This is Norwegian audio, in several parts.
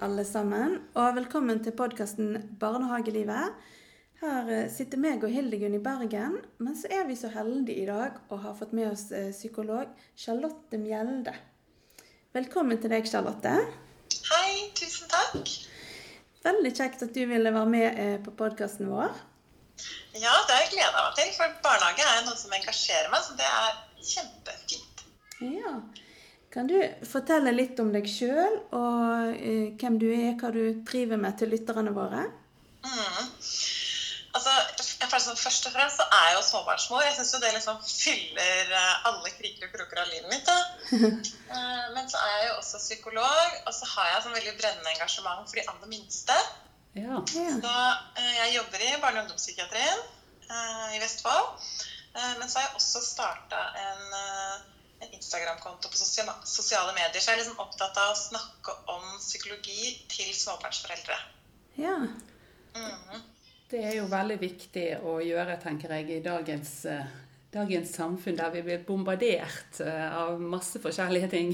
alle sammen, og velkommen til podkasten Barnehagelivet. Her eh, sitter meg og Hildegunn i Bergen, men så er vi så heldige i dag og har fått med oss eh, psykolog Charlotte Mjelde. Velkommen til deg, Charlotte. Hei, tusen takk. Veldig kjekt at du ville være med eh, på podkasten vår. Ja, det har jeg gleda meg til, for barnehage er noe som engasjerer meg, så det er kjempefint. Ja, kan du fortelle litt om deg sjøl, og eh, hvem du er, hva du driver med til lytterne våre? Mm. Altså, sånn, Først og fremst så er jeg jo småbarnsmor. Jeg syns det liksom fyller eh, alle kriker og kroker av livet mitt. Eh, men så er jeg jo også psykolog, og så har jeg sånn veldig brennende engasjement for de aller minste. Ja. Ja. Så jeg jobber i barne- og ungdomspsykiatrien i Vestfold. men så har jeg også starta en en Instagram-konto på sosiale medier. Så jeg er liksom opptatt av å snakke om psykologi til småbarnsforeldre. Ja. Mm. Det er jo veldig viktig å gjøre, tenker jeg, i dagens, eh, dagens samfunn der vi blir bombardert eh, av masse forskjellige ting.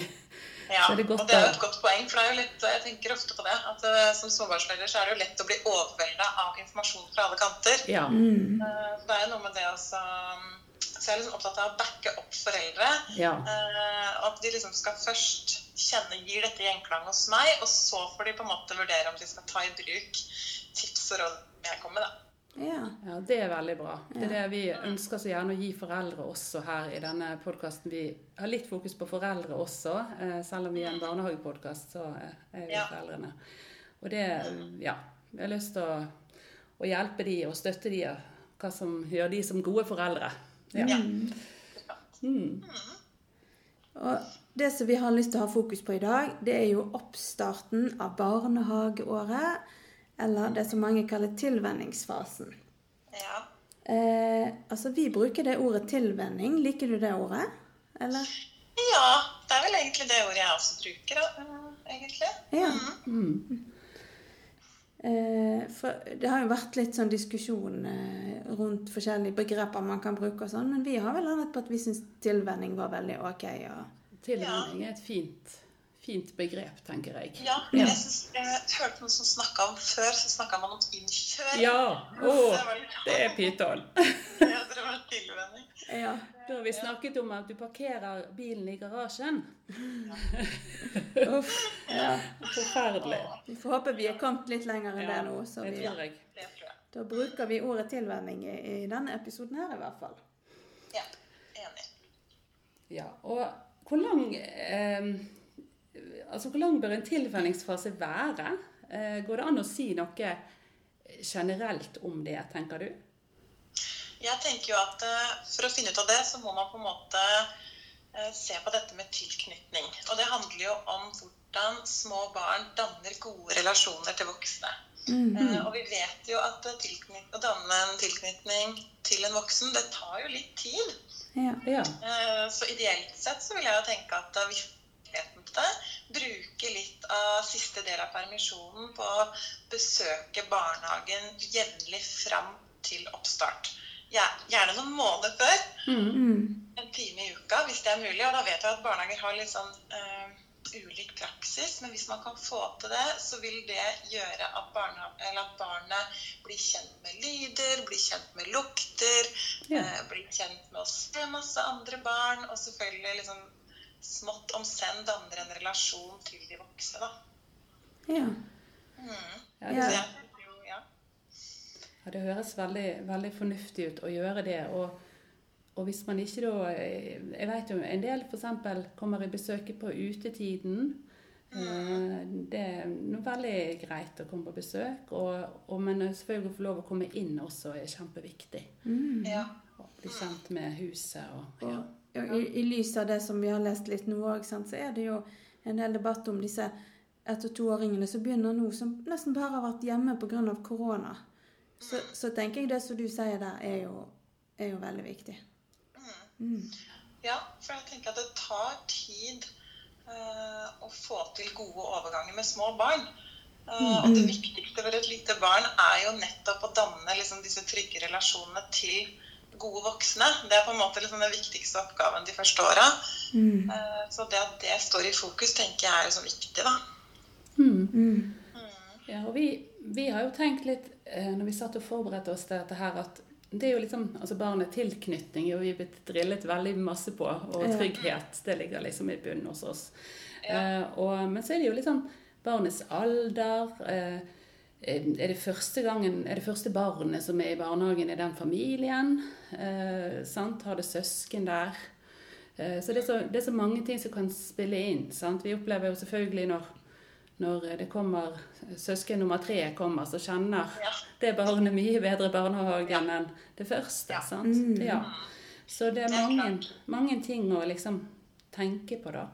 Ja, det og det er jo et godt poeng. for det er jo litt, Jeg tenker ofte på det. at eh, Som småbarnsforelder så er det jo lett å bli overvelda av informasjon fra alle kanter. Ja. Mm. Det er jo noe med det også Så jeg er liksom opptatt av å backe opp foreldre. ja. Eh, at de liksom skal først kjenne gir dette gjenklang hos meg, og så får de på en måte vurdere om de skal ta i bruk tips og råd jeg kommer med. Ja. Ja, Det er veldig bra. Det er det vi ønsker så gjerne å gi foreldre også her i denne podkasten. Vi har litt fokus på foreldre også. eh, Selv om vi er en barnehagepodkast, så eh, er vi Ja. foreldrene. Og det Ja. Vi har lyst til å, å hjelpe de og støtte de, og hva som gjør de som gode foreldre. Ja. Ja. Mm. Og det som vi har lyst til å ha fokus på i dag, det er jo oppstarten av barnehageåret. Eller det som mange kaller tilvenningsfasen. Ja. Eh, altså, vi bruker det ordet tilvenning. Liker du det ordet? Eller? ja, det er vel egentlig det ordet jeg også bruker, eh, egentlig. Ja. Mm. Eh, for det har jo vært litt sånn diskusjon eh, rundt forskjellige begreper man kan bruke og sånn, men vi har vel landet på at vi syns tilvenning var veldig ok. Og, Tilvenning er et fint, fint begrep, tenker jeg. Ja, Ja. jeg, synes, jeg hørte noen som snakka om før, så snakka man om innkjøring. Ja! Å, Det er pyton. Ja, det var tilvenning. ja. Da har vi snakket om at du parkerer bilen i garasjen. Uff, ja. Forferdelig. Vi får håpe vi er kommet litt lenger enn det nå. Så vi, jeg. da bruker vi ordet tilvenning i, i denne episoden her, i hvert fall. Ja, enig. Ja, og hvor lang eh, Altså, hvor lang bør en tilvenningsfase være? Eh, går det an å si noe generelt om det, tenker du? Jeg tenker jo at eh, For å finne ut av det, så må man på en måte eh, se på dette med tilknytning. Og det handler jo om hvordan små barn danner gode relasjoner til voksne. Eh, Og vi vet jo at å danne en tilknytning til en voksen, det tar jo litt tid. Ja. Ja. Så ideelt sett så vil jeg jo tenke at vi virkeligheten på det, bruke litt av siste del av permisjonen på å besøke barnehagen jevnlig fram til oppstart. Gjerne noen måneder før. Mm. En time i uka, hvis det er mulig. Og da vet jeg at barnehager har litt sånn uh, ulik praksis. Men hvis man kan få til det, så vil det gjøre at, barna, eller at barnet blir kjent med lyder, blir kjent med lukter, Ja. eh, blir kjent med å se masse andre barn, og selvfølgelig liksom smått om senn danner en relasjon til de voksne, da. ja. Mm. Ja, Så det, ja. ja, det høres veldig, veldig fornuftig ut å gjøre det. Og, og hvis man ikke da eh, Jeg vet jo en del f.eks. kommer i besøket på utetiden. Mm. Det er noe veldig greit å komme på besøk. Og, og, men selvfølgelig å få lov å komme inn også er kjempeviktig. Mm. ja. Og bli kjent med huset og ja. I, I lys av det som vi har lest litt nå òg, så er det jo en del debatt om disse ett- og toåringene som begynner nå, som nesten bare har vært hjemme pga. korona. Så, så tenker jeg det som du sier der, er jo, er jo veldig viktig. Mm. Ja, for jeg tenker at det tar tid eh, å få til gode overganger med små barn. Eh, og det viktigste for et lite barn er jo nettopp å danne liksom, disse trygge relasjonene til gode voksne. Det er på en måte liksom, den viktigste oppgaven de første åra. Mm. Eh, så det at det står i fokus, tenker jeg er liksom viktig, da. Mm. Mm. Ja, og vi, vi har jo tenkt litt, eh, når vi satt og forberedte oss til dette her, at det er jo liksom, altså Barnet tilknytning er jo vi blitt drillet veldig masse på, og trygghet. Det ligger liksom i bunnen hos oss. Ja. Eh, og, men så er det jo liksom barnets alder. Eh, er det første gangen, er det første barnet som er i barnehagen i den familien? Eh, sant? Har det søsken der? Eh, så, det er så det er så mange ting som kan spille inn. Sant? Vi opplever jo selvfølgelig når, når det kommer søsken nummer tre kommer, så kjenner Ja. det barnet mye bedre barnehagen enn det første. Ja. Sant? Ja. Så det er Det er mange, mange ting å liksom tenke på, da.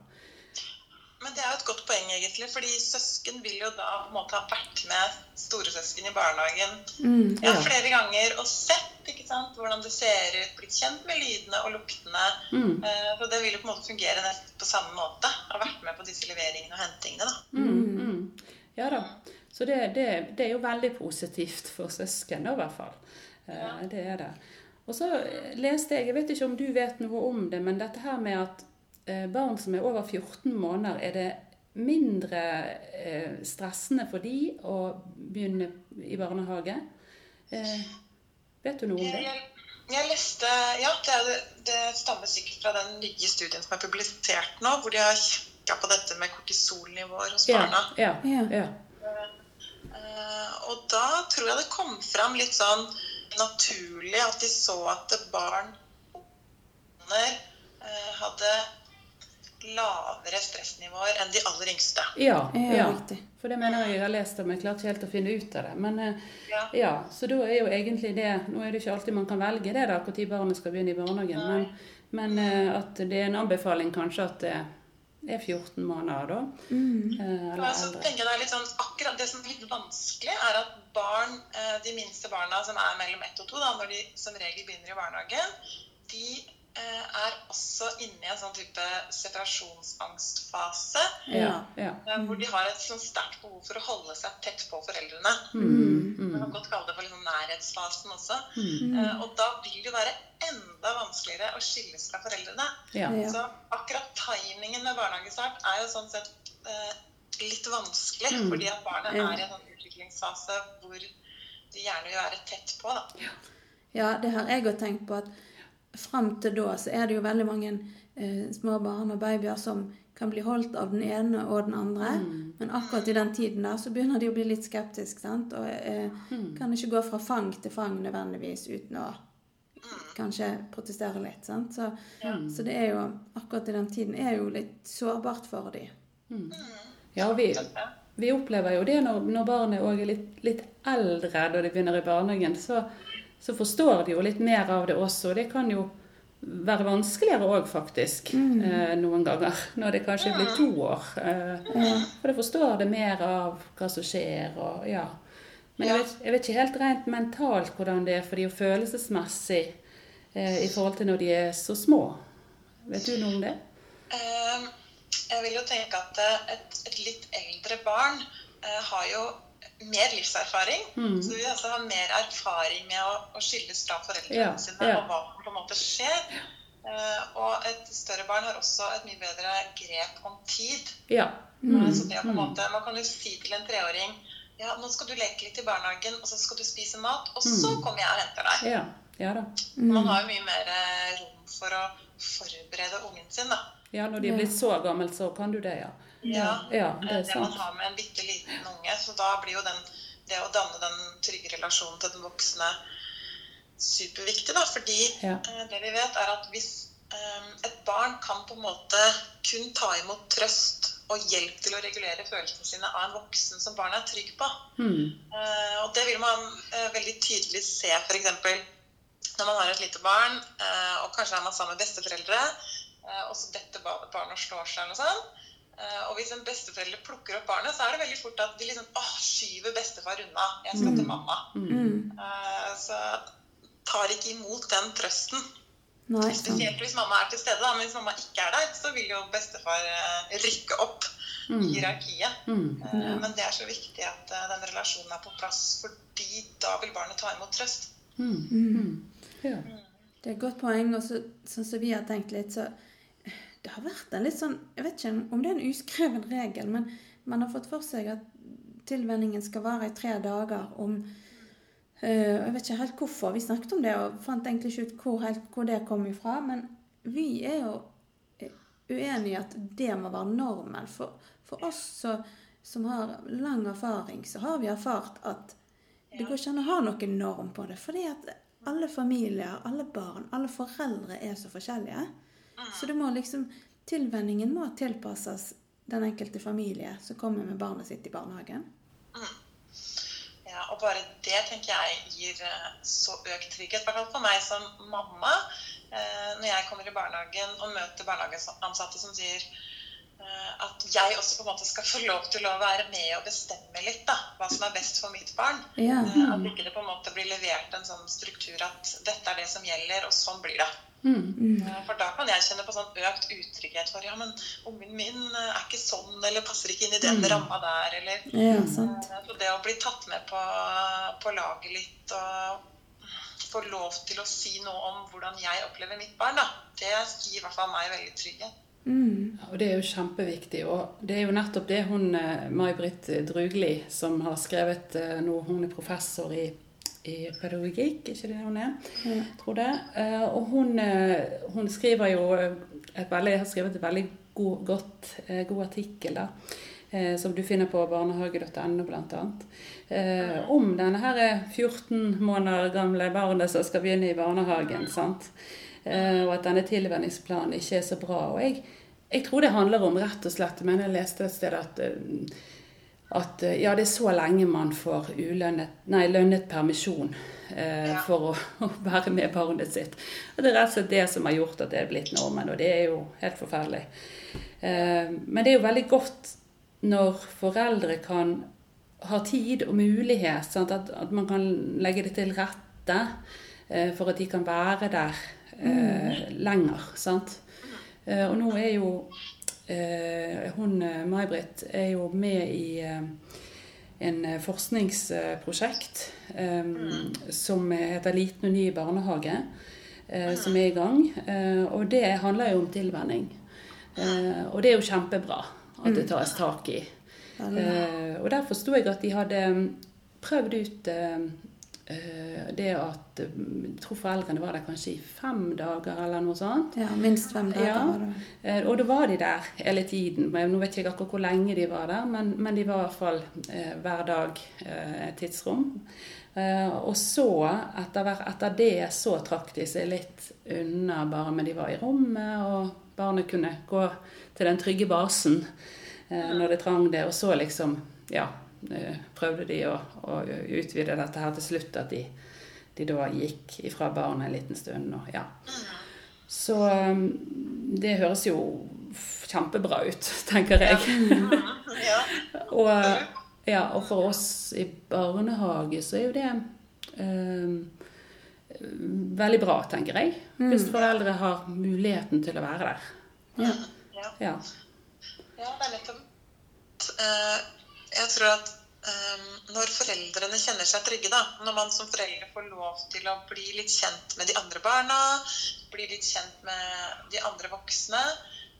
Men det er jo et godt poeng, egentlig. fordi søsken vil jo da på en måte ha vært med storesøsken i barnehagen Mm. ja, Ja. flere ganger og sett ikke sant, hvordan det ser ut, blitt kjent med lydene og luktene. Mm. Uh, Så det vil jo på en måte fungere nesten på samme måte. Ha vært med på disse leveringene og hentingene. da. Mm, mm. Ja da. Så det, det, det er jo veldig positivt for søsken, da, i hvert fall. Uh. Det er det. Og så leste jeg, jeg vet ikke om du vet noe om det, men dette her med at barn som er over 14 måneder, er det mindre eh, stressende for de å begynne i barnehage? Eh, vet du noe om det? jeg, jeg leste Ja, det, er, det- stammer sikkert fra den nye studien som er publisert nå, hvor de har kikka på dette med kortisolnivåer hos Ja, barna. ja, Ja. ja. Eh, og da tror jeg det kom fram litt sånn naturlig at de så at barn eh, hadde lavere stressnivåer enn de aller yngste. Ja, Ja. For det mener jeg jeg har lest om. Jeg klarte ikke helt å finne ut av det. Men eh, Ja. ja, så da er jo egentlig det Nå er det ikke alltid man kan velge det, da, når barnet skal begynne i barnehagen. Men, men eh, at det er en anbefaling kanskje at det er 14 måneder, da. Mm. eh, Eller så eldre. tenker jeg det er litt sånn, akkurat det som er litt vanskelig, er at barn, de minste barna som er mellom ett og to, da, når de som regel begynner i barnehagen, de er også inne i en sånn type separasjonsangstfase. Ja, ja. eh, Hvor de har et sånn sterkt behov for å holde seg tett på foreldrene. Mm, Man mm, kan godt kalle det for liksom nærhetsfasen også. mm. Eh, Og da vil det jo være enda vanskeligere å skilles fra foreldrene. Ja. Så akkurat timingen med barnehagestart er jo sånn sett eh, litt vanskelig, Mm. fordi at barnet Ja. er i en sånn utviklingsfase hvor de gjerne vil være tett på. da. Ja, det har jeg òg tenkt på at fram til da så er det jo veldig mange eh, små barn og babyer som kan bli holdt av den ene og den andre. Mm. Men akkurat i den tiden der så begynner de å bli litt skeptiske, sant. Og eh, Mm. kan ikke gå fra fang til fang nødvendigvis uten å kanskje protestere litt, sant. Så, Mm. så det er jo akkurat i den tiden er jo litt sårbart for de. ja, vi, vi opplever jo det når, når barnet òg er litt, litt eldre da de begynner i barnehagen. Så, så forstår de jo litt mer av det også. og Det kan jo være vanskeligere òg, faktisk, eh, noen ganger. Når det kanskje blir to år. Eh, for de forstår det mer av hva som skjer og ja. Men jeg vet, jeg vet ikke helt rent mentalt hvordan det er for de og følelsesmessig eh, i forhold til når de er så små. Vet du noe om det? Eh, Jeg vil jo tenke at et, et litt eldre barn eh, har jo mer livserfaring. Mm. Så vi altså har mer erfaring med å, å skilles fra foreldrene Ja, sine ja. og hva som på en måte skjer. Uh, og et større barn har også et mye bedre grep om tid. Ja. Mm. Så det er på en Mm. måte, Man kan jo si til en treåring ja, nå skal du leke litt i barnehagen, og så skal du spise mat, og så Mm. kommer jeg og henter deg. Ja. ja da. Man har jo mye mer eh, rom for å forberede ungen sin, da. Ja, når de er blitt så gammel, så kan du det, ja. Ja, Ja, det er det man har med en bitte liten unge. Så da blir jo den, det å danne den trygge relasjonen til den voksne superviktig, da. Fordi Ja. eh, det vi vet, er at hvis eh, et barn kan på en måte kun ta imot trøst og hjelp til å regulere følelsene sine av en voksen som barnet er trygg på. Mm. Eh, og det vil man eh, veldig tydelig se f.eks. når man har et lite barn, eh, og kanskje er man sammen med besteforeldre, eh, og så detter ba- barnet og slår seg eller noe sånt. Eh, og hvis en besteforelder plukker opp barnet, så er det veldig fort at de liksom åh, skyver bestefar unna. Jeg skal til mamma. Mm. Eh, så tar ikke imot den trøsten. Nei. Spesielt hvis mamma er til stede. Da. Men hvis mamma ikke er der, så vil jo bestefar eh, rykke opp i Mm. hierarkiet. Mm. Eh, Ja. Men det er så viktig at den relasjonen er på plass, fordi da vil barnet ta imot trøst. Mm. Mm. Mm. Ja. Det er et godt poeng. Og så, sånn som vi har tenkt litt, så Det har vært en litt sånn Jeg vet ikke om det er en uskreven regel, men man har fått for seg at tilvenningen skal vare i tre dager. Om øh, Jeg vet ikke helt hvorfor vi snakket om det, og fant egentlig ikke ut hvor, helt, hvor det kom ifra. Men vi er jo uenig uenige i at det må være normen. For, for oss så, som har lang erfaring, så har vi erfart at det går ikke an å ha noen norm på det. Fordi at alle familier, alle barn, alle foreldre er så forskjellige. Så det må liksom Tilvenningen må tilpasses den enkelte familie som kommer med barnet sitt i barnehagen. Ja, og bare det tenker jeg gir eh, så økt trygghet, i hvert fall for meg som mamma. Eh, når jeg kommer i barnehagen og møter barnehageansatte som sier eh, at jeg også på en måte skal få lov til å være med og bestemme litt da, hva som er best for mitt barn. Ja. At ikke det på en måte blir levert en sånn struktur at dette er det som gjelder, og sånn blir det. Mm. For da kan jeg kjenne på sånn økt utrygghet for ja, men ungen min er ikke sånn, eller passer ikke inn i den ramma der, eller Ja, sant. Så det å bli tatt med på, på laget litt og få lov til å si noe om hvordan jeg opplever mitt barn, da, det gir i hvert fall meg veldig trygghet. Mm. Ja, Og det er jo kjempeviktig. Og det er jo nettopp det hun eh, May-Britt Drugli, som har skrevet noe nå, hun er professor i, i pedagogikk, ikke det hun er? Mm. tror det. Eh, Og hun, eh, hun skriver jo et veldig, har skrevet et veldig god, godt, eh, god artikkel da, eh, som du finner på barnehage.no bl.a. Eh, om denne her 14 måneder gamle barnet som skal begynne i barnehagen. sant? Eh, og at denne tilvenningsplanen ikke er så bra. Og jeg, jeg tror det handler om rett og slett Men jeg leste et sted at eh, at eh, ja, det er så lenge man får ulønnet, nei, lønnet permisjon eh, Ja. for å, å være med barnet sitt. Og det er rett og slett det som har gjort at det er blitt normen, og det er jo helt forferdelig. Eh, men det er jo veldig godt når foreldre kan ha tid og mulighet, sant? At, at man kan legge det til rette eh, for at de kan være der eh, lenger. Sant? Eh, og nå er jo hun eh, May-Britt er jo med i eh, en eh, forskningsprosjekt eh, som heter 'Liten og ny barnehage', eh, som er i gang. Eh, og det handler jo om tilvenning. Eh, og det er jo kjempebra at det tas tak i. Eh, og der forsto jeg at de hadde mm, prøvd ut eh, eh, det at eh, Jeg tror foreldrene var der kanskje i fem dager eller noe sånt. Ja, minst fem dager Ja. var det. Eh, Og da var de der hele tiden. Nå vet jeg ikke akkurat hvor lenge de var der, men, men de var i hvert fall eh, hver dag eh, et tidsrom. Eh, og så, etter, etter det, så trakk de seg litt unna bare, men de var i rommet, og barnet kunne gå til den trygge basen eh, når det trang det. Og så liksom, ja, eh, prøvde de å, å utvide dette her til slutt, at de, de da gikk ifra barnet en liten stund. Og, ja. Så um, det høres jo kjempebra ut, tenker jeg. Ja. og, ja, og for oss i barnehage så er jo det um, veldig bra, tenker jeg. Hvis foreldre har muligheten til å være der. Ja. Ja. Ja. Ja, det er nettopp eh, Jeg tror at eh, når foreldrene kjenner seg trygge, da, når man som foreldre får lov til å bli litt kjent med de andre barna, bli litt kjent med de andre voksne,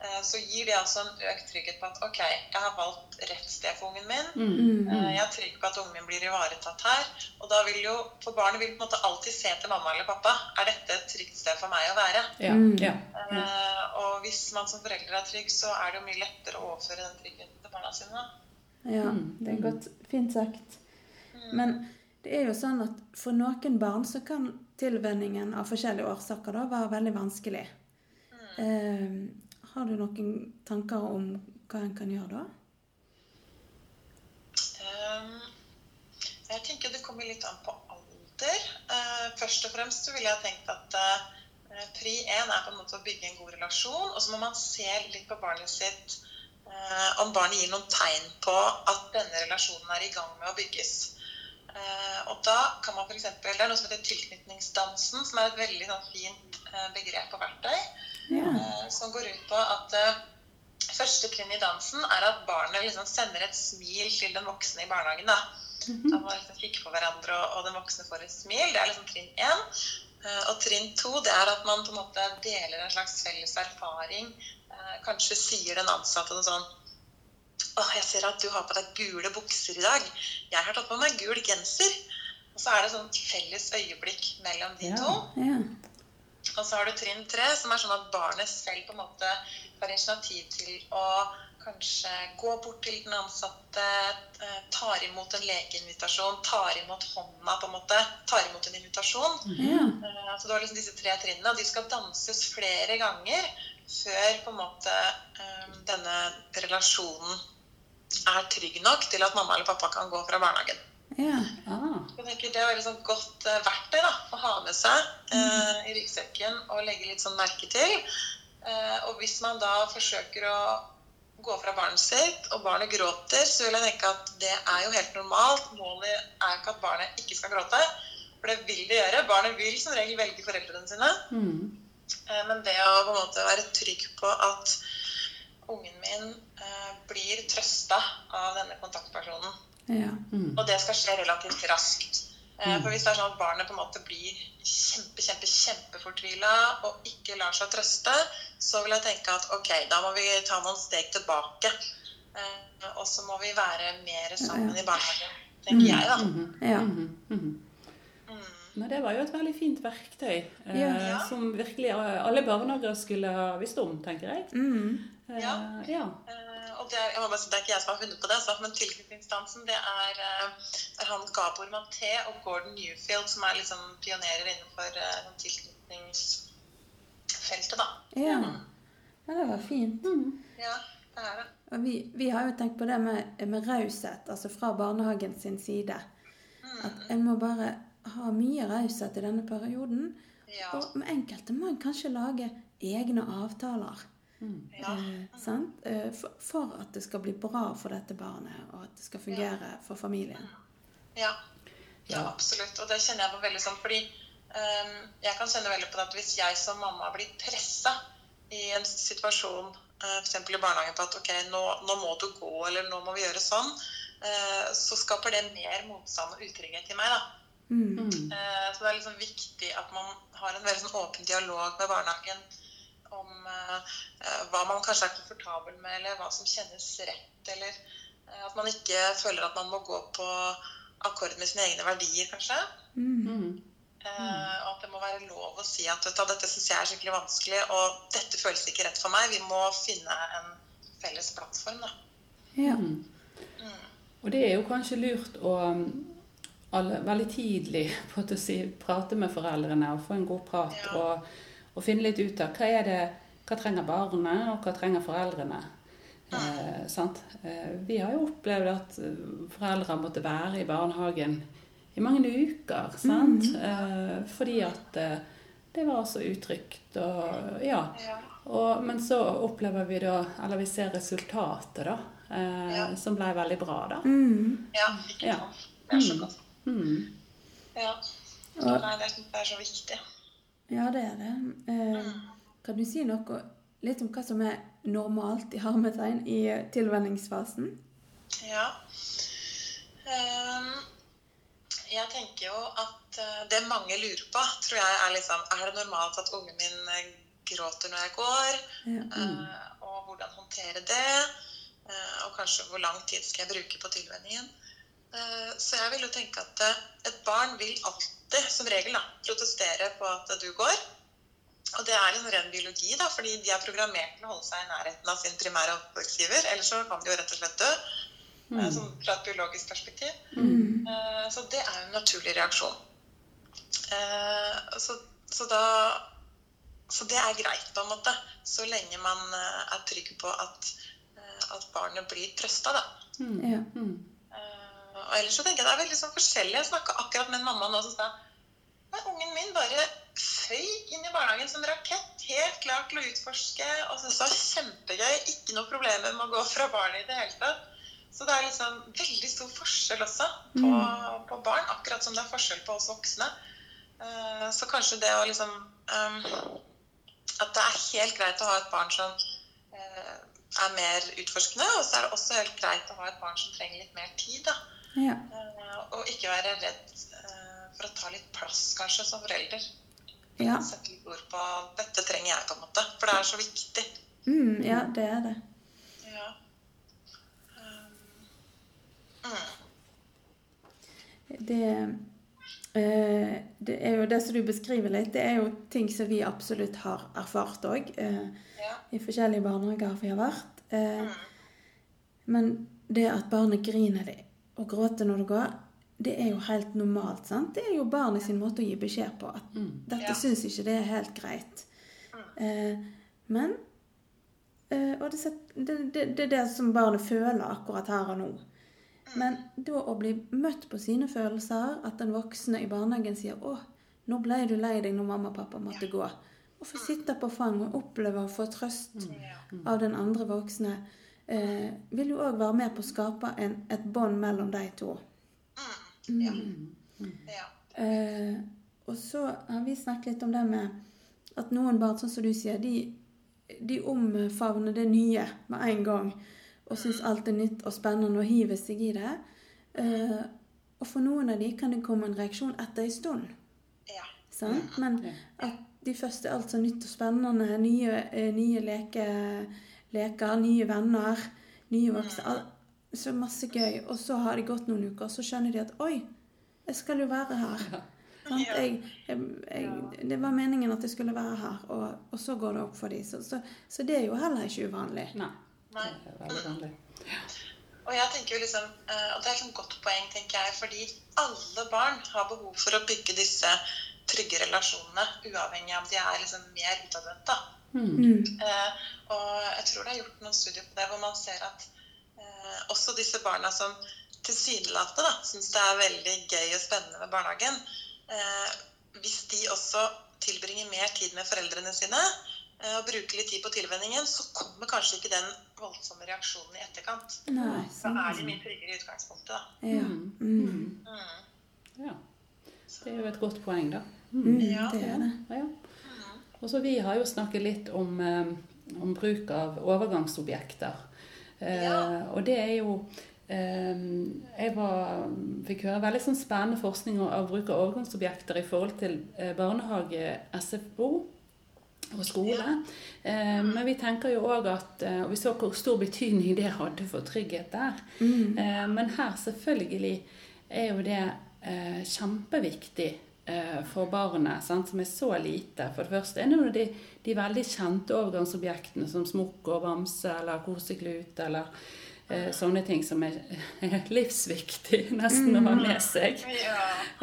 eh, så gir det altså en økt trygghet på at OK, jeg har valgt rett sted for ungen min. Mm. Eh, Jeg er trygg på at ungen min blir ivaretatt her. Og da vil jo, For barnet vil på en måte alltid se til mamma eller pappa. Er dette et trygt sted for meg å være? Ja, Mm. ja. Eh, og hvis man som forelder er trygg, så er det jo mye lettere å overføre den tryggheten til barna sine. Ja, Mm. det er godt. Fint sagt. Men det er jo sånn at for noen barn så kan tilvenningen av forskjellige årsaker da være veldig vanskelig. Eh, har du noen tanker om hva en kan gjøre da? Um, Jeg tenker det kommer litt an på alder. Uh, Først og fremst så ville jeg tenkt at uh, pri 1 er på en måte å bygge en god relasjon. Og så må man se litt på barnet sitt om barnet gir noen tegn på at denne relasjonen er i gang med å bygges. Eh, Og da kan man f.eks. Det er noe som heter tilknytningsdansen, som er et veldig sånn, fint eh, begrep og verktøy. Ja. eh, Som går ut på at eh, første trinn i dansen er at barnet liksom sender et smil til den voksne i barnehagen. da. Da må man liksom kikker på hverandre, og, den voksne får et smil. Det er liksom trinn én. Eh, Og trinn to det er at man på en måte deler en slags felles erfaring. Eh, Kanskje sier den ansatte noe sånn Åh, jeg ser at du har på deg gule bukser i dag. Jeg har tatt på meg gul genser. Og så er det sånn felles øyeblikk mellom de Ja. to. Ja. Og så har du trinn tre, som er sånn at barnet selv på en måte tar initiativ til å kanskje gå bort til den ansatte, eh, tar imot en lekeinvitasjon, tar imot hånda på en måte, tar imot en invitasjon. Ja. Eh, Så du har liksom disse tre trinnene, og de skal danses flere ganger før på en måte eh, denne relasjonen er trygg nok til at mamma eller pappa kan gå fra barnehagen. Ja. Ah, Jeg tenker Det er veldig sånn godt eh, verktøy da, å ha med seg eh, i ryggsekken og legge litt sånn merke til. Eh, og hvis man da forsøker å gå fra barnet sitt, og barnet gråter, så vil jeg tenke at det er jo helt normalt. Målet er ikke at barnet ikke skal gråte, for det vil det gjøre. Barnet vil som regel velge foreldrene sine. mm. Eh, Men det å på en måte være trygg på at ungen min eh, blir trøsta av denne kontaktpersonen, Ja. Mm. og det skal skje relativt raskt. Mm. For hvis det er sånn at barnet på en måte blir kjempe, kjempe, kjempefortvila og ikke lar seg trøste, så vil jeg tenke at ok, da må vi ta noen steg tilbake. Eh, Og så må vi være mer sammen i barnehagen, tenker jeg da. Mhm. Ja. Mm. Men det var jo et veldig fint verktøy, eh, Ja. som virkelig alle barnehager skulle ha visst om, tenker jeg. Mm. Eh, Ja. ja. Eh, Og det jeg må bare si, det er ikke jeg som har funnet på det, så, men tilknytningsdansen det er, eh, er han Gabor Maté og Gordon Newfield som er liksom pionerer innenfor eh, tilknytningsfeltet. da. Ja. ja, det var fint. Mm. Ja, det er det. Vi, vi har jo tenkt på det med, med raushet, altså fra barnehagen sin side. At en må bare ha mye raushet i denne perioden. Ja. Og med enkelte må en kanskje lage egne avtaler. ja. Eh, sant? Eh, for, for at det skal bli bra for dette barnet, og at det skal fungere for familien. Ja. ja, Ja. absolutt. Og det kjenner jeg på veldig sånn fordi um, jeg kan kjenne veldig på det at hvis jeg som mamma blir pressa i en situasjon, uh, f.eks. i barnehagen, på at ok, nå, nå må du gå, eller nå må vi gjøre sånn, eh, så skaper det mer motstand og utrygghet i meg. da. Mm. Mm. Eh, Så det er liksom viktig at man har en veldig sånn åpen dialog med barnehagen om eh, eh, hva man kanskje er komfortabel med, eller hva som kjennes rett, eller at man ikke føler at man må gå på akkord med sine egne verdier, kanskje. Mm. Mm. Eh, Og at det må være lov å si at vet du, dette syns jeg er skikkelig vanskelig, og dette føles ikke rett for meg. Vi må finne en felles plattform, da. Ja. Mm. Mm. Og det er jo kanskje lurt å um, alle, veldig tidlig på å si, prate med foreldrene og få en god prat. Ja. Og, og finne litt ut av hva er det, hva trenger barnet, og hva trenger foreldrene. Eh, sant? Eh, vi har jo opplevd at eh, foreldre måtte være i barnehagen i mange uker. Sant? Eh, fordi at eh, det var så utrygt. Og, ja. Og, men så opplever vi da, eller vi ser resultatet, da. Eh, Ja. Som ble veldig bra, da. Mm. ja, ikke sant. Det er så godt. Mm. Ja. Nei, det, er så viktig. Ja, det er det. Eh, kan du si noe litt om hva som er normalt i harmetegn i tilvenningsfasen? Ja. Um, jeg tenker jo at eh, det mange lurer på, tror jeg er liksom Er det normalt at ungen min eh, gråter når jeg går? Ja. Eh, og hvordan håndtere det? Uh, og kanskje hvor lang tid skal jeg bruke på tilvenningen? Eh, så jeg vil jo tenke at eh, et barn vil alltid, som regel, da, protestere på at du går. Og det er en ren biologi, da, fordi de er programmert til å holde seg i nærheten av sin primære oppdragsgiver. Ellers så kan de jo rett og slett dø, Mm. sånn fra et biologisk perspektiv. Mm. Eh, Så det er jo en naturlig reaksjon. Eh, Så, så da Så det er greit, på en måte. Så lenge man er trygg på at, at barnet blir trøsta, da. Mm. Ja. Mm. Og ellers så tenker jeg det er veldig sånn forskjellig. Jeg snakka akkurat med en mamma nå som sa at ungen min bare føy inn i barnehagen som rakett, helt klar til å utforske. Og syntes det var kjempegøy. Ikke noe problem med å gå fra barnet i det hele tatt. Så det er liksom veldig stor forskjell også på, på barn, akkurat som det er forskjell på oss voksne. Uh, Så kanskje det å liksom um, At det er helt greit å ha et barn som uh, er mer utforskende, og så er det også helt greit å ha et barn som trenger litt mer tid. da. Ja. Eh, og ikke være redd eh, for å ta litt plass, kanskje, som forelder. Ja. Sette litt ord på 'dette trenger jeg', på en måte. For det er så viktig. Mm, ja, det er det. Ja. Um, mm. Det, eh, det er jo det som du beskriver litt, det er jo ting som vi absolutt har erfart òg. Ja. I forskjellige barnehager vi har vært. Mm. Men det at barnet griner, det og gråte når det går, det er jo helt normalt. sant? Det er jo barnet sin måte å gi beskjed på at Mm. dette Ja. syns ikke det er helt greit. Eh, men eh, Og det, det, det, det er det som barnet føler akkurat her og nå. Men da å bli møtt på sine følelser, at den voksne i barnehagen sier 'Å, nå ble du lei deg når mamma og pappa måtte gå'. Å få sitte på fang og oppleve å få trøst Ja. av den andre voksne, eh, vil jo òg være med på å skape en, et bånd mellom de to. Mm. Ja. Mm. ja. Eh, og så har vi snakket litt om det med at noen barn, sånn som du sier, de, de omfavner det nye med en gang. Og syns alt er nytt og spennende og hiver seg i det. Eh, og for noen av de kan det komme en reaksjon etter en stund. ja. Sant? Men at de første er alt så nytt og spennende. Nye, eh, nye leke, leker, nye venner, nye voksne. Al- Så masse gøy. Og så har det gått noen uker, og så skjønner de at oi, jeg skal jo være her. Ja. Jeg, jeg, jeg, det var meningen at jeg skulle være her, og, og så går det opp for dem. Så, så, så det er jo heller ikke uvanlig. Nei. Nei. Det er veldig vanlig. Og jeg tenker jo liksom, eh, og det er et godt poeng, tenker jeg, fordi alle barn har behov for å bygge disse trygge relasjonene, uavhengig av om de er liksom mer utadvendte. Mm. Eh, og jeg tror det er gjort noen studier på det, hvor man ser at eh, også disse barna som tilsynelatende syns det er veldig gøy og spennende med barnehagen, eh, hvis de også tilbringer mer tid med foreldrene sine og bruker litt tid på tilvenningen, så kommer kanskje ikke den voldsomme reaksjonen i etterkant. Nei, Så er de mye tryggere i utgangspunktet, da. Ja. Mm. Mm. Mm. Ja. Det er jo et godt poeng, da. Mm, Ja. det er det. Ja. Og så Vi har jo snakket litt om, eh, om bruk av overgangsobjekter. Eh, Og det er jo eh, Jeg var, fikk høre veldig sånn spennende forskning av bruk av overgangsobjekter i forhold til eh, barnehage, SFO og skole. Eh, men vi tenker jo òg at eh, Og vi så hvor stor betydning det hadde for trygghet der. Mm. Eh, men her selvfølgelig er jo det eh, kjempeviktig eh, for barnet, sant, som er så lite. For det første er det de, de veldig kjente overgangsobjektene som smokk og bamse eller koseklut eller eh, sånne ting som er livsviktig nesten å ha med seg. Ja.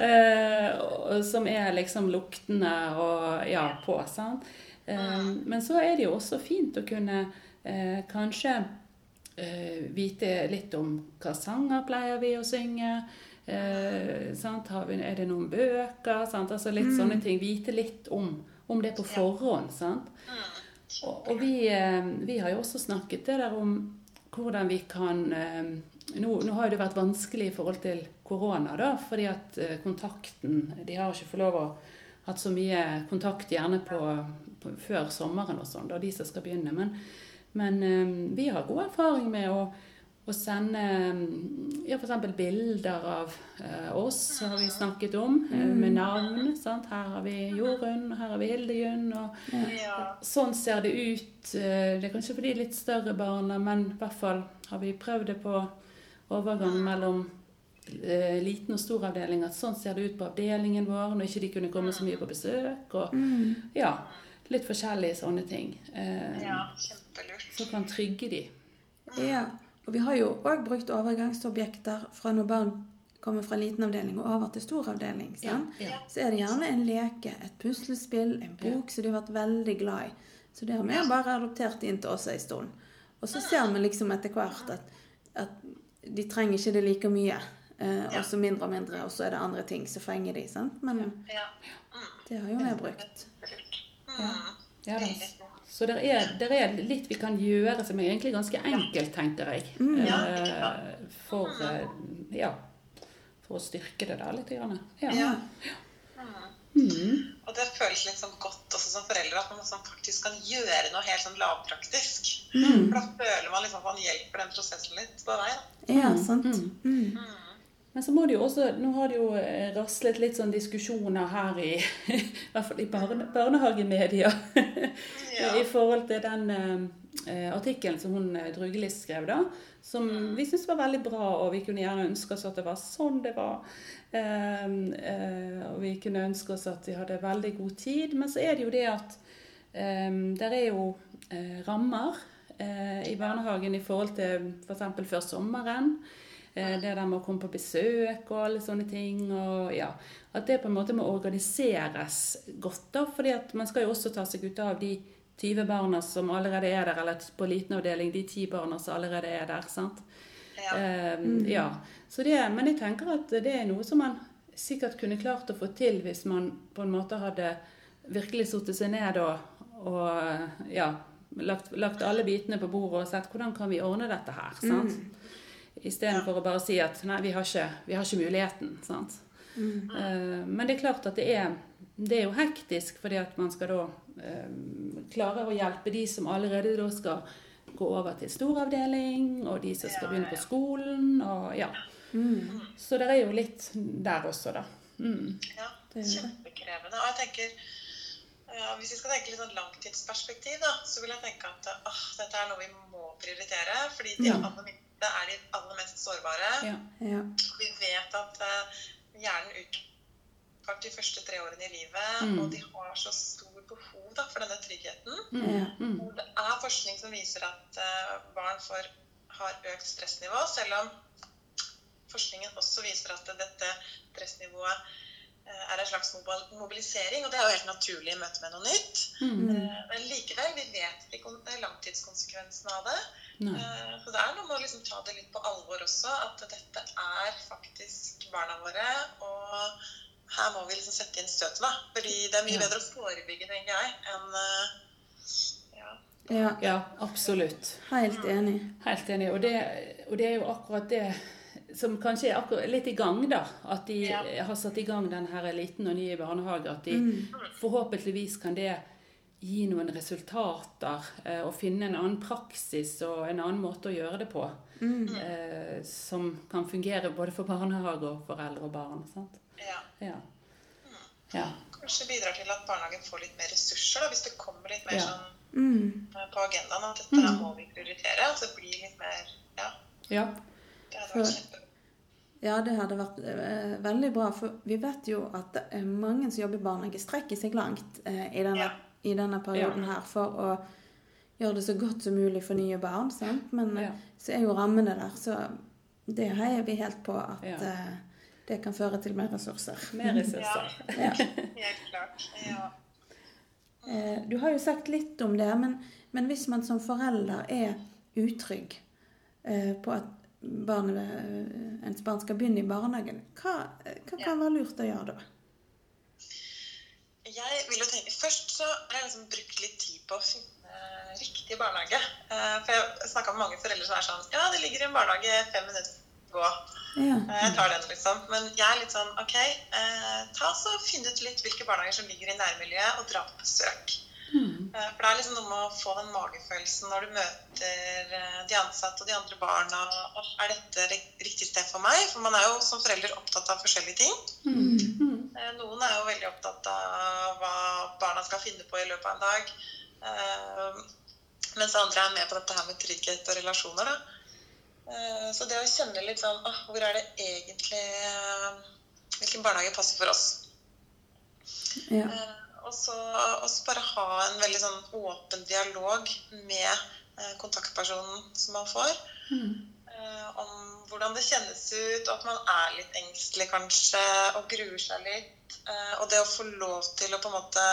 Eh, som er liksom luktende og ja, på. Sant? Eh, men så er det jo også fint å kunne eh, kanskje eh, vite litt om hva sanger pleier vi å synge. Eh, vi, er det noen bøker? Altså litt sånne ting. Vite litt om, om det på forhånd. Sant? Og, og vi, eh, vi har jo også snakket det der om hvordan vi kan eh, nå, nå har det vært vanskelig i forhold til korona, da, fordi at eh, kontakten De har ikke fått lov å hatt så mye kontakt gjerne på, på, før sommeren og sånn, da de som skal begynne. Men, men eh, vi har god erfaring med å, å sende ja, f.eks. bilder av eh, oss, har vi snakket om, eh, med navn. Sant? Her har vi Jorunn, her har vi Hildegunn. og Ja. Sånn ser det ut. Eh, Det er kanskje for de litt større barna, men i hvert fall har vi prøvd det på overgang mellom eh, liten og stor avdeling. At sånn ser det ut på avdelingen vår når ikke de kunne komme så mye på besøk. Og Mm. ja, litt forskjellige sånne ting. eh, ja, kjempelurt. Som kan trygge de. Ja, og vi har jo òg brukt overgangsobjekter fra når barn kommer fra liten avdeling og over til stor avdeling. Ja, ja. Så er det gjerne en leke, et puslespill, en bok som de har vært veldig glad i. Så det har vi bare adoptert inn til oss en stund. Og så ser vi liksom etter hvert at, at de trenger ikke det like mye. Eh, og så mindre og mindre, og så er det andre ting som fenger de, sant? Men Ja. Mm. det har jo vi brukt. Kjempelurt. Ja. det Ja, da. Så det er, er litt vi kan gjøre som er egentlig ganske enkelt, tenker jeg. Ja, Eh, for, eh, ja, for å styrke det der litt. Grann. Ja. Ja. Mm. Og det føles litt sånn godt også som foreldre at man sånn faktisk kan gjøre noe helt sånn lavpraktisk. Mm. For da føler man liksom at man hjelper den prosessen litt på vei. da. Ja, sant. Mm. Mm. Men så må det jo også, nå har det jo eh, raslet litt sånn diskusjoner her i, i hvert fall i barne, barnehagemedia Ja. i forhold til den eh, eh, artikkelen som hun eh, Drugelis skrev, da, som vi syntes var veldig bra, og vi kunne gjerne ønske oss at det var sånn det var. Eh, eh, og vi kunne ønske oss at de hadde veldig god tid. Men så er det jo det at eh, der er jo rammer eh, i barnehagen i forhold til f.eks. For før sommeren. Eh, det der med å komme på besøk og alle sånne ting. Og, ja, at det på en måte må organiseres godt. da, fordi at man skal jo også ta seg ut av de 20 barna som allerede er der, eller på liten avdeling de 10 barna som allerede er der. sant? Ja. Um, ja. Så det, men jeg tenker at det er noe som man sikkert kunne klart å få til hvis man på en måte hadde virkelig satt seg ned og, og ja, lagt, lagt, alle bitene på bordet og sett hvordan kan vi ordne dette her. sant? Mm. Istedenfor ja. å bare si at nei, vi har ikke, vi har ikke muligheten. sant? Mm. Uh, men det er klart at det er, det er jo hektisk, fordi at man skal da uh, klare å hjelpe de som allerede da skal gå over til storavdeling, og de som skal begynne på skolen. og ja. Mm. Så det er jo litt der også, da. Mm. Ja, kjempekrevende. Og jeg tenker ja, hvis vi skal tenke litt sånn langtidsperspektiv, da, så vil jeg tenke at åh, dette er noe vi må prioritere. Fordi de ja. aller minste er de aller mest sårbare. Ja. Ja. Vi vet at uh, hjernen utvikler de første tre årene i livet, mm. og de har så stor behov da, for denne tryggheten. Mm. Mm. Det er forskning som viser at uh, barn får, har økt stressnivå, selv om forskningen også viser at dette stressnivået er en slags mobilisering, og det er jo helt naturlig i møte med noe nytt. Mm. Eh, men likevel, vi vet ikke langtidskonsekvensene av det. Nei. Eh, så det er noe med å liksom ta det litt på alvor også, at dette er faktisk barna våre. Og her må vi liksom sette inn støtet, da. Fordi det er mye ja. bedre å forebygge, tenker jeg, enn ja. ja. ja. absolutt. Helt enig. Helt enig. Og det, og det er jo akkurat det som kanskje er akkurat litt i gang, da. At de ja. har satt i gang den her liten og nye barnehage. At de mm. forhåpentligvis kan det gi noen resultater eh, og finne en annen praksis og en annen måte å gjøre det på. Mm. Eh, som kan fungere både for barnehage og foreldre og barn. sant? Ja. ja. Mm. ja. Kanskje bidrar til at barnehagen får litt mer ressurser, da, hvis det kommer litt mer sånn mm. Eh, på agendaen at dette mm. må vi prioritere. At det blir litt mer Ja. Ja. Det hadde vært ja, det hadde vært eh, veldig bra. For vi vet jo at det er mange som jobber i barnehage, strekker seg langt eh, i, denne, ja. i, denne, perioden ja. her for å gjøre det så godt som mulig for nye barn. Sant? Men ja. så er jo rammene der. Så det heier vi helt på at eh, det kan føre til mer ressurser. Mer ressurser. ja, helt klart. Ja. Eh, du har jo sagt litt om det, men, men hvis man som forelder er utrygg eh, på at barnet, eh, ens barn skal begynne i barnehagen, hva, hva kan være lurt å gjøre da? Jeg vil jo tenke, Først så har jeg liksom brukt litt tid på å finne riktig barnehage. Eh, for jeg snakka med mange foreldre som er sånn Ja, det ligger i en barnehage fem minutter gå. Ja. Eh, jeg tar den, liksom. Men jeg er litt sånn OK, ta så finn ut litt hvilke barnehager som ligger i nærmiljøet, og dra på besøk. Mm. Eh, for det er liksom noe med å få den magefølelsen når du møter eh, de ansatte og de andre barna. Er dette riktig sted for meg? For man er jo som forelder opptatt av forskjellige ting. Mm. Eh, noen er jo veldig opptatt av hva barna skal finne på i løpet av en dag. Mens andre er med på dette her med trygghet og relasjoner. Da. Så det å kjenne litt sånn oh, Hvor er det egentlig Hvilken barnehage passer for oss? Ja. Og så, bare ha en veldig sånn åpen dialog med eh, kontaktpersonen som man får. Mm. Eh, om hvordan det kjennes ut, og at man er litt engstelig kanskje, og gruer seg litt. Eh, og det å få lov til å på en måte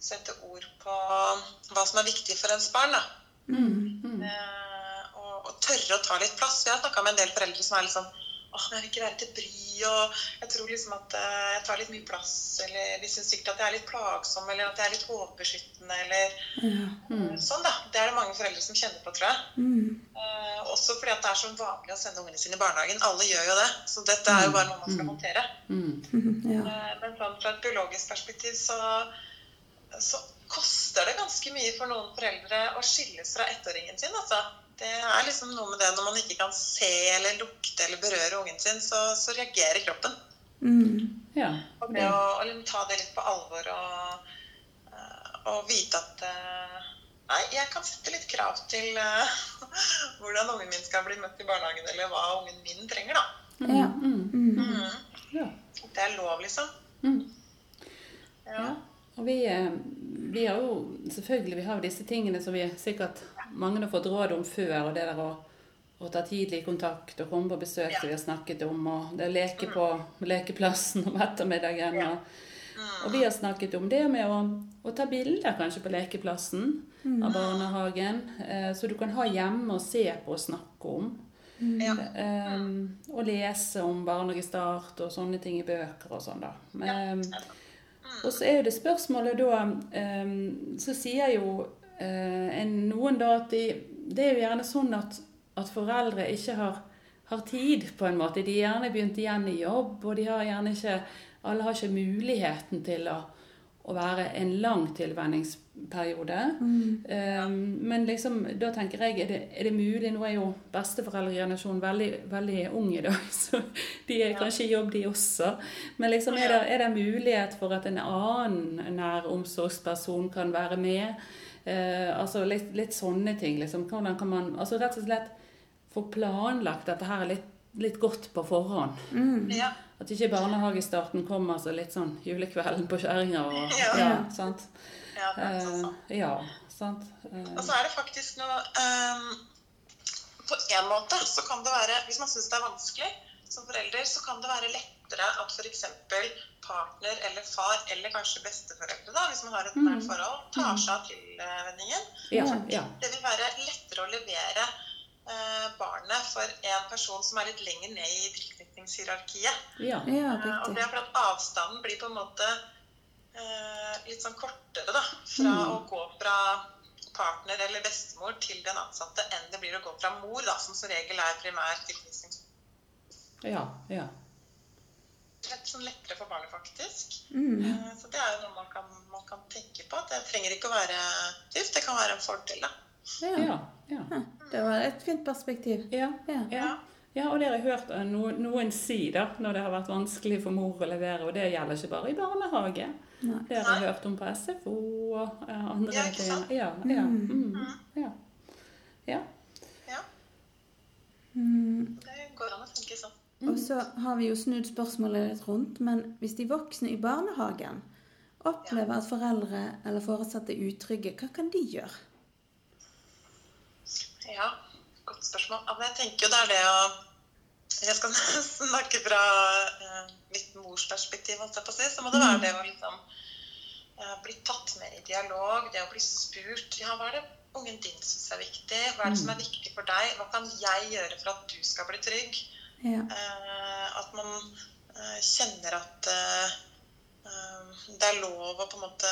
sette ord på hva som er viktig for ens barn. da. Mm. Mm. Og, og, tørre å ta litt plass. Vi har snakka med en del foreldre som er litt sånn åh, men jeg vil ikke være til bry, og jeg tror liksom at uh, jeg tar litt mye plass, eller de syns sikkert at jeg er litt plagsom, eller at jeg er litt overbeskyttende, eller ja. mm. sånn, da. Det er det mange foreldre som kjenner på, tror jeg. Mm. Uh, også fordi at det er så vanlig å sende ungene sine i barnehagen. Alle gjør jo det. Så dette er jo bare noe man skal mm. håndtere. Mm. Ja. Uh, men sånn fra et biologisk perspektiv så, så koster det ganske mye for noen foreldre å skilles fra ettåringen sin, altså. Det er liksom noe med det når man ikke kan se eller lukte eller berøre ungen sin, så, så reagerer kroppen. Mm. Ja. Og det å, å liksom ta det litt på alvor og, eh, og vite at uh, Nei, jeg kan sette litt krav til uh, hvordan ungen min skal bli møtt i barnehagen, eller hva ungen min trenger, da. Ja. Mm. Mm. Mm. Ja. Det er lov, liksom. Mm. Ja. Ja. Og vi, eh, vi har jo selvfølgelig vi har disse tingene som vi sikkert mange har fått råd om før. og det der å, å ta tidlig kontakt og komme på besøk Ja. som vi har snakket om. Og det å leke på lekeplassen om ettermiddagen. Ja. Og, og vi har snakket om det med å, å ta bilder kanskje på lekeplassen av barnehagen. Eh, så du kan ha hjemme og se på og snakke om. Ja. Eh, og lese om barnehagestart og sånne ting i bøker og sånn, da. Men, og så er jo det spørsmålet da eh, Så sier jo eh, en, noen da at de, det er jo gjerne sånn at, at foreldre ikke har, har tid, på en måte. De er gjerne begynt igjen i jobb, og de har gjerne ikke Alle har ikke muligheten til å, å være en lang tilvenningsperiode. Eh, men liksom, da tenker jeg, er det, er det mulig Nå er jo besteforeldregenerasjonen veldig, veldig ung i dag, så de er kanskje i jobb, de også. Men liksom, er det, er det mulighet for at en annen nær omsorgsperson kan være med? Eh, altså litt, litt sånne ting. Liksom. Hvordan kan man altså rett og slett få planlagt dette her litt, litt godt på forhånd? Ja. At ikke barnehagestarten kommer altså litt sånn julekvelden på kjerringa. og- Ja. Ja, sant? ja, sånn. Eh, ja, sant? Eh, Og så er det faktisk noe um, På en måte så kan det være Hvis man syns det er vanskelig som forelder, så kan det være lettere at f.eks. partner eller far, eller kanskje besteforeldre, da, hvis man har et nært forhold, tar seg av tilvenningen. ja, ja. Det vil være lettere å levere eh, barnet for en person som er litt lenger ned i tilknytningshierarkiet. ja. Ja, Eh, og det er fordi at avstanden blir på en måte eh, litt sånn kortere, da. Fra Mm. å gå fra partner eller bestemor til den ansatte enn det blir å gå fra mor, da, som som regel er primær tilknytning. ja, ja. Rett sånn lettere for barnet, faktisk. Mm. Eh, så det er jo noe man kan, man kan tenke på. Det trenger ikke å være dyrt, det kan være en fordel, da. Ja. ja, ja. Ja, Det var et fint perspektiv. ja. Ja. Ja. ja, og det har jeg hørt noen, noen si da, når det har vært vanskelig for mor å levere. Og det gjelder ikke bare i barnehage. Nei. Det har jeg hørt om på SFO og eh, andre Ja, ikke ting. sant? Ja, ja, mm, ja. ja. Ja, Mm. det går an å sånn. Og så har vi jo snudd spørsmålet litt rundt, men hvis de voksne i barnehagen opplever at foreldre eller foresatte er utrygge, hva kan de gjøre? Ja, godt spørsmål. Ja, jeg tenker jo det er det å Jeg skal snakke fra eh, mitt mors perspektiv, holdt jeg på å si. Så må det være det å liksom eh, bli tatt med i dialog, det å bli spurt Ja, hva er det ungen din syns er viktig? Hva er det som er viktig for deg? Hva kan jeg gjøre for at du skal bli trygg? Ja. Eh, at man eh, kjenner at eh, det er lov å på en måte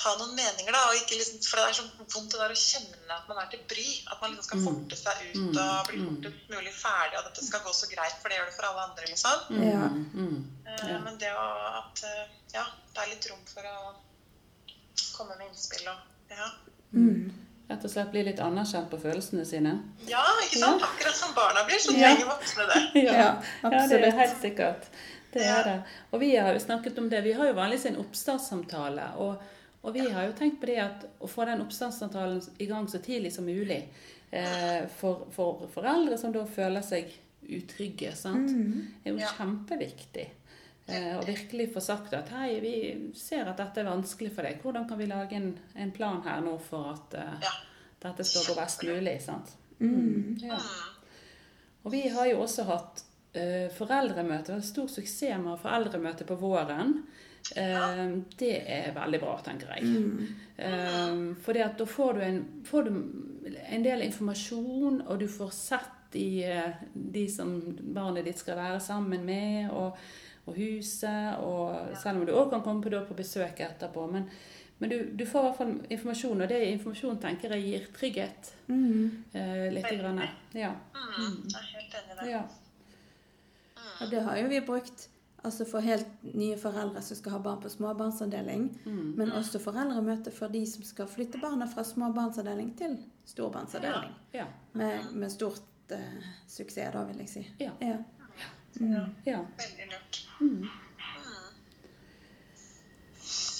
ha noen meninger, da. Og ikke liksom, for det er så vondt det der å kjenne at man er til bry. At man liksom skal Mm. forte seg ut Mm, og bli mm. fortest mulig ferdig, og at dette skal gå så greit, for det gjør det for alle andre, liksom. Ja. mm, Eh, Ja. Men det at ja, det er litt rom for å komme med innspill og ja. Mm. Rett og slett bli litt anerkjent på følelsene sine. Ja, ikke sant? Akkurat som barna blir, så trenger Ja. voksne det. Ja, ja, det er helt sikkert. Det er det. Og vi har jo snakket om det. Vi har jo vanligvis en oppstartssamtale. Og, og vi har jo tenkt på det at å få den oppstartssamtalen i gang så tidlig som mulig eh, for, for foreldre som da føler seg utrygge, sant, Mm. er jo Ja. kjempeviktig. Eh, og virkelig få sagt at hei, vi ser at dette er vanskelig for deg. Hvordan kan vi lage en, en plan her nå for at uh, dette skal gå best mulig? sant? Mm. Ja. Mm. Og vi har jo også hatt uh, foreldremøte. og Stor suksess med foreldremøte på våren. Uh, det er veldig bra, tenker jeg. Mm. For da får du, en, får du en del informasjon, og du får sett de, de som barnet ditt skal være sammen med, og, og huset. Og, selv om du òg kan komme på, da, på besøk etterpå. Men, men du, du får i hvert fall informasjon, og det informasjon tenker jeg gir trygghet. Mm. Eh, litt. Grann. Ja. Mm. Jeg er helt enig i det. ja. Og det har jo vi brukt altså for helt nye foreldre som skal ha barn på småbarnsavdeling, Mm. men også foreldremøte for de som skal flytte barna fra småbarnsavdeling til storbarnsavdeling. ja. Med, med stort eh, suksess, da, vil jeg si. Ja. Ja. Veldig lurt. Mm.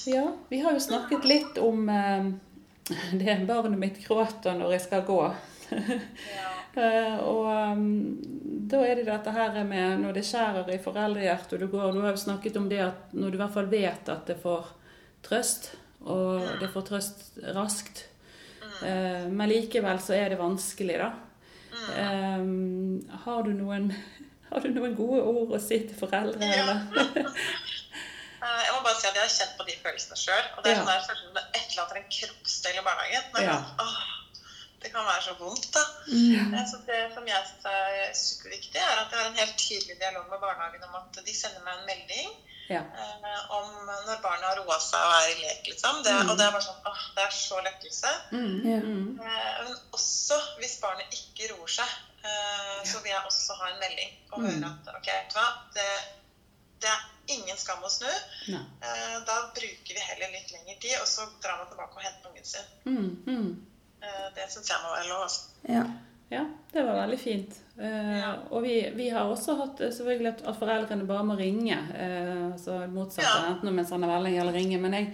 ja. Vi har jo snakket litt om, eh, det barnet mitt gråter når jeg skal gå. Ja. Eh, og um, da er det dette her med når det skjærer i foreldrehjertet, og du går Du har jo snakket om det at når du i hvert fall vet at det får trøst, og det får trøst raskt, eh, men likevel så er det vanskelig, da. Eh, har du noen har du noen gode ord å si til foreldre? Eller? Eh, Jeg må bare si at jeg har kjent på de følelsene sjøl. Og det er Ja. sånn der, er et det etterlater en kroppsdel i barnehagen. Det, er Ja. åh, det kan være så vondt, da. Mm. Så det som jeg syns er superviktig, er at jeg har en helt tydelig dialog med barnehagen om at de sender meg en melding Ja. eh, om når barnet har roa seg og er i lek, liksom. Det, Og det er bare sånn åh, det er så lettelse. Mm, yeah, mm, Men også hvis barnet ikke roer seg, så vil jeg også ha en melding og høre at ok, vet du hva, det, det er ingen skam å snu. Nei. Eh, Da bruker vi heller litt lengre tid, og så drar man tilbake og henter ungen sin. Mm, mm. Eh, Det syns jeg må være lov. altså. Ja. Ja, det var veldig fint. Eh, Ja. Og vi, vi har også hatt eh, selvfølgelig at, foreldrene bare må ringe. Eh, altså motsatt Ja. enten om en sånn melding eller ringe. Men jeg,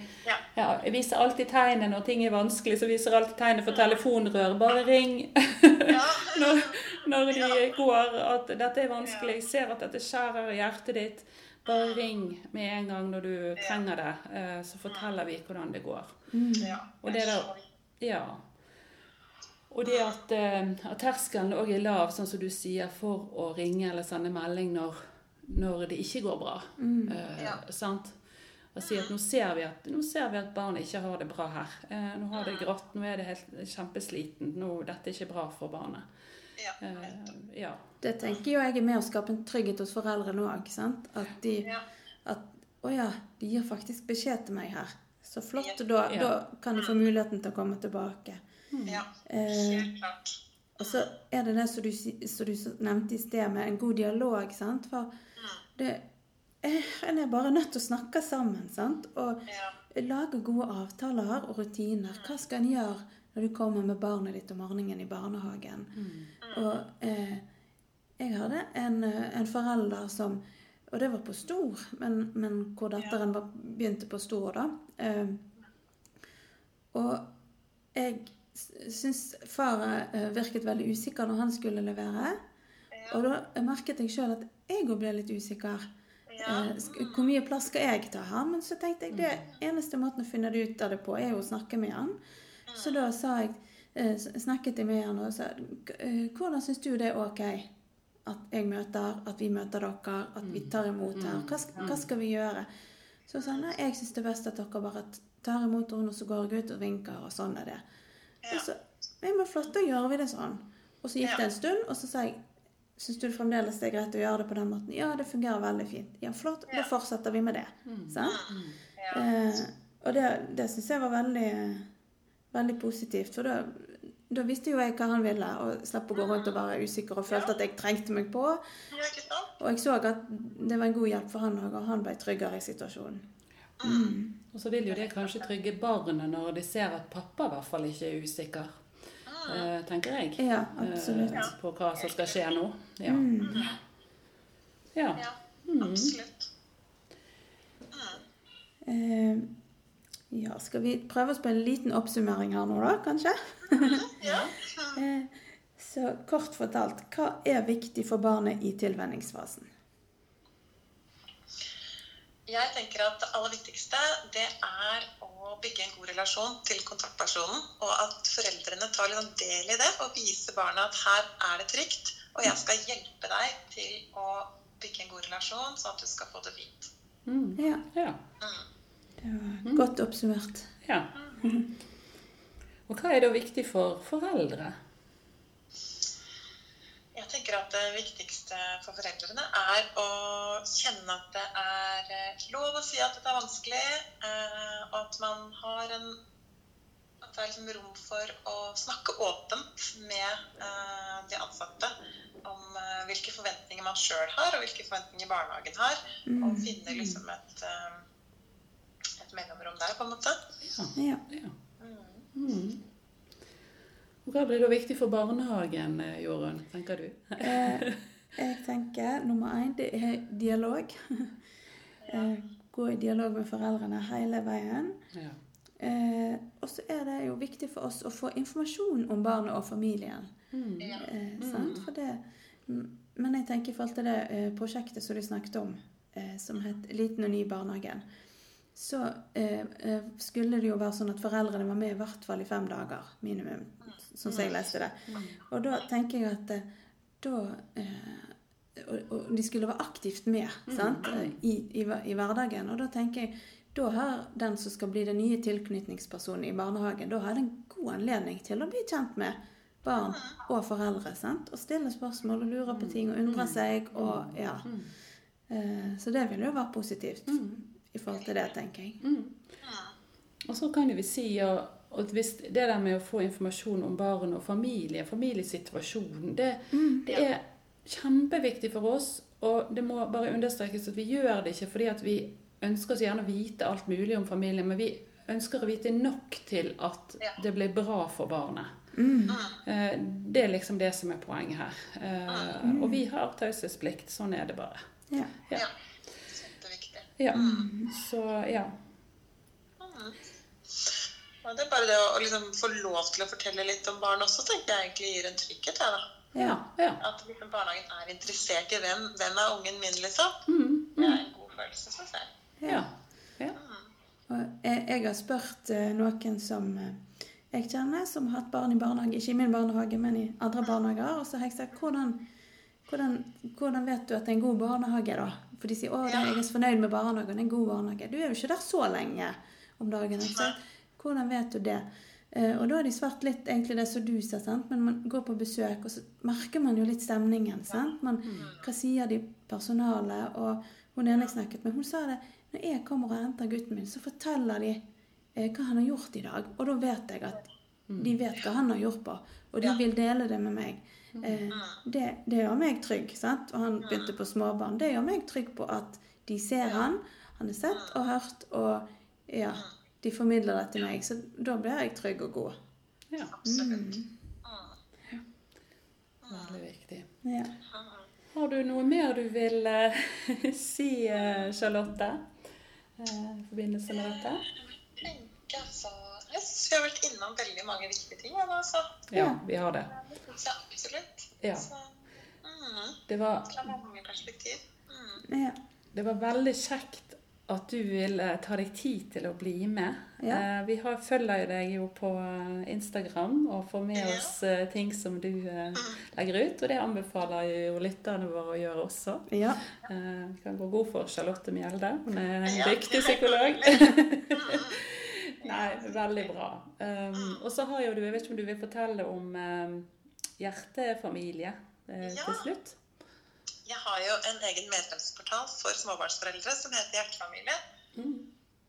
Ja. jeg viser alltid tegnet når ting er vanskelig. Så viser jeg alltid tegnet for telefonrør. Bare ring Ja. når, når de Ja. går at dette er vanskelig. Jeg ser at dette skjærer i hjertet ditt. Bare ring med en gang når du trenger det, eh, så forteller vi hvordan det går. ja. Og det er da- Ja. Og det at, eh, at terskelen òg er lav, sånn som du sier, for å ringe eller sende melding når, når det ikke går bra. Eh, Ja. sant? Og si at nå ser, vi at nå ser vi at barnet ikke har det bra her. Eh, nå har det grått, nå er det helt kjempesliten. Nå, dette er ikke bra for barnet. Ja. Eh, ja. Det tenker jo jeg er med å skape en trygghet hos foreldrene òg. At de Ja. at Å ja, de gir faktisk beskjed til meg her. Så flott. Ja. Da, da kan de få muligheten til å komme tilbake. ja. Eh, Helt klart. og så er det det som du, som du nevnte i sted, med en god dialog. sant? For det, eh, en er bare nødt til å snakke sammen. sant? Og Ja. lage gode avtaler og rutiner. Hva skal en gjøre når du kommer med barnet ditt om morgenen i barnehagen? Og eh, jeg hadde en, eh, en forelder som Og det var på stor, men, men hvor datteren var, begynte på stor, da. Eh, og jeg syns far eh, virket veldig usikker når han skulle levere. Og da merket jeg sjøl at jeg òg ble litt usikker. Ja. Eh, Hvor mye plass skal jeg ta her? Men så tenkte jeg det eneste måten å finne ut av det på, er jo å snakke med han. Så da sa jeg, eh, snakket jeg med han og sa eh, hvordan syns du det er ok at jeg møter, at vi møter dere, at vi tar imot her? Hva, hva skal vi gjøre? Så sa han nei, jeg syns det er best at dere bare tar imot henne, og så går jeg ut og vinker, og sånn er det. Og så, ja, men flott, da gjør vi det sånn. Og så gikk det en stund, og så sa jeg Syns du fremdeles det er greit å gjøre det på den måten? Ja, det fungerer veldig fint. Ja, flott. Da fortsetter vi med det. Sant? Ja. Eh, og det, det syns jeg var veldig, veldig positivt. For da, da visste jo jeg hva han ville, og slapp å gå rundt og være usikker og følte at jeg trengte meg på. ja. Og jeg så at det var en god hjelp for han òg, og han ble tryggere i situasjonen. Og så vil jo det kanskje trygge barnet når de ser at pappa i hvert fall ikke er usikker. Eh, tenker jeg. Ja, absolutt. Eh, på hva som skal skje nå. Ja. ja. Ja, Mm. absolutt. Eh, ja, skal vi prøve oss på en liten oppsummering her nå, da, kanskje? Ja. Eh, så kort fortalt, hva er viktig for barnet i tilvenningsfasen? Jeg tenker at det aller viktigste det er å bygge en god relasjon til kontaktpersonen. Og at foreldrene tar litt sånn del i det og viser barna at her er det trygt. Og jeg skal hjelpe deg til å bygge en god relasjon, sånn at du skal få det fint. Mm. Ja, ja. det var godt oppsummert. ja. Og hva er da viktig for foreldre? Jeg tenker at det viktigste for foreldrene er å kjenne at det er eh, lov å si at dette er vanskelig, eh, og at man har en at det er liksom rom for å snakke åpent med eh, de ansatte om hvilke forventninger man sjøl har, og hvilke forventninger barnehagen har. Og finne liksom et, et mellomrom der, på en måte. Ja. Ja. Mm. Hva blir da viktig for barnehagen, eh, Jorunn, tenker du? Eh, jeg tenker nummer én, det er dialog. Eh, gå i dialog med foreldrene hele veien. Ja. Eh, og så er det jo viktig for oss å få informasjon om barnet og familien. Mm. Ja. Eh, sant? For det, mm, men jeg tenker i forhold til det eh, prosjektet som du snakket om, eh, som het 'Liten og ny barnehagen', så skulle det jo være sånn at foreldrene var med i hvert fall i fem dager minimum, sånn som jeg leste det. Og da tenker jeg at eh, da eh, og, de skulle være aktivt med sant? eh, I, i, i hverdagen. Og da tenker jeg da har den som skal bli den nye tilknytningspersonen i barnehagen, da har det en god anledning til å bli kjent med barn og foreldre. sant? Og stille spørsmål og lure på ting og undre seg. og ja. Eh, Så det vil jo være positivt i forhold til det, tenker jeg. Og så kan jo vi si og, og hvis det der med å få informasjon om barn og familie, familiesituasjonen, det, det er kjempeviktig for oss. Og det må bare understrekes at vi gjør det ikke fordi at vi ønsker så gjerne å vite alt mulig om familien, men vi ønsker å vite nok til at Ja. det blir bra for barnet. Mm. Eh, Det er liksom det som er poenget her. Mm. Og vi har taushetsplikt. Sånn er det bare. Ja. Ja. Ja. Kjempeviktig. Ja. Ja. Det er bare det å å liksom få lov til å fortelle litt om barn også, tenker jeg egentlig gir en trygghet. Jeg, da. Ja. ja. At liksom barnehagen er interessert i hvem, hvem er ungen min, liksom. Mm, Det er en god følelse, syns jeg. ja. ja. Og jeg, jeg har spurt eh, noen som eh, jeg kjenner, som har hatt barn i barnehage, ikke i min barnehage, men i andre barnehager, og så har jeg sagt hvordan, hvordan, hvordan vet du at det er en god barnehage, da? For de sier å, jeg er så fornøyd med barnehagen, det er en god barnehage. Du er jo ikke der så lenge om dagen. ikke sant? Hvordan vet du det? Eh, og da har de svart litt egentlig det som du sa, sant? men man går på besøk, og så merker man jo litt stemningen. sant? Man, hva sier de personalet? Og hun ene jeg snakket med, hun sa det når jeg kommer og henter gutten min, så forteller de eh, hva han har gjort i dag. Og da vet jeg at de vet hva han har gjort på, og de vil dele det med meg. Eh, det, det gjør meg trygg. sant? Og han begynte på småbarn. Det gjør meg trygg på at de ser han, han er sett og hørt, og ja, de formidler det til meg. Så da blir jeg trygg og god. ja. Absolutt. Veldig viktig. Ja. Har du noe mer du vil uh, si, uh, Charlotte, eh, i forbindelse med dette? tenker altså Jeg syns vi har vært innom veldig mange viktige ting. Ja, da, altså. Ja, vi har det. Ja, absolutt. Ja. Så, mm, Det var, fra mange perspektiv. Mm. Ja. det var veldig kjekt at du vil ta deg tid til å bli med. Ja. Eh, Vi har, følger jo deg jo på eh, Instagram og får med Ja. oss eh, ting som du eh, legger ut. Og det anbefaler jo lytterne våre å gjøre også. ja. Eh, Vi kan gå god for Charlotte Mjelde. Hun er en dyktig psykolog. Nei, veldig bra. Um, og så har jo du, jeg vet ikke om du vil fortelle om um, hjertefamilie uh, til slutt? Jeg har jo en egen medlemsportal for småbarnsforeldre som heter Hjertefamilie. Mm.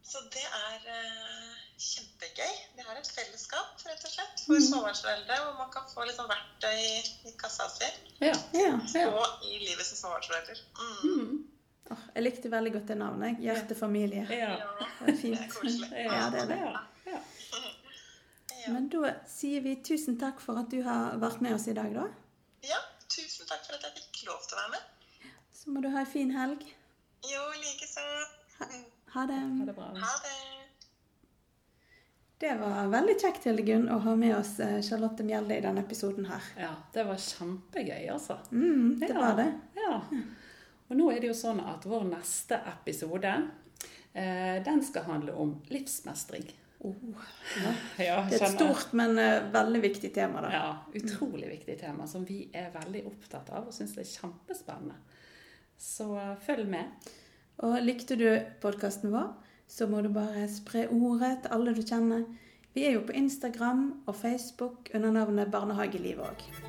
Så det er uh, kjempegøy. Vi har et fellesskap rett og slett for småbarnsforeldre, hvor man kan få litt sånn verktøy i, i kassa si Ja. ja. Ja. og i livet som småbarnsforelder. Mm. Mm. Oh, jeg likte veldig godt det navnet. Hjertefamilie. Ja. Det er det er koselig. Ja, det er det. Ja. Ja. Ja. Men da sier vi tusen takk for at du har vært med oss i dag, da. ja, tusen takk for at jeg fikk lov til å være med. Så må du ha en fin helg. Jo, likeså. Ha det. Ha det bra. Ha det. Det var veldig kjekt, Hildegunn, å ha med oss eh, Charlotte Mjelde i denne episoden her. Ja, det var kjempegøy, altså. Mm, det Ja. var det. Ja. Og nå er det jo sånn at vår neste episode, eh, den skal handle om livsmestring. Oh, ja. Ja, Det er et stort, men eh, veldig viktig tema, da. Ja, utrolig viktig tema som vi er veldig opptatt av og syns er kjempespennende. Så eh, følg med. Og likte du podkasten vår, så må du bare spre ordet til alle du kjenner. Vi er jo på Instagram og Facebook under navnet Barnehagelivet òg.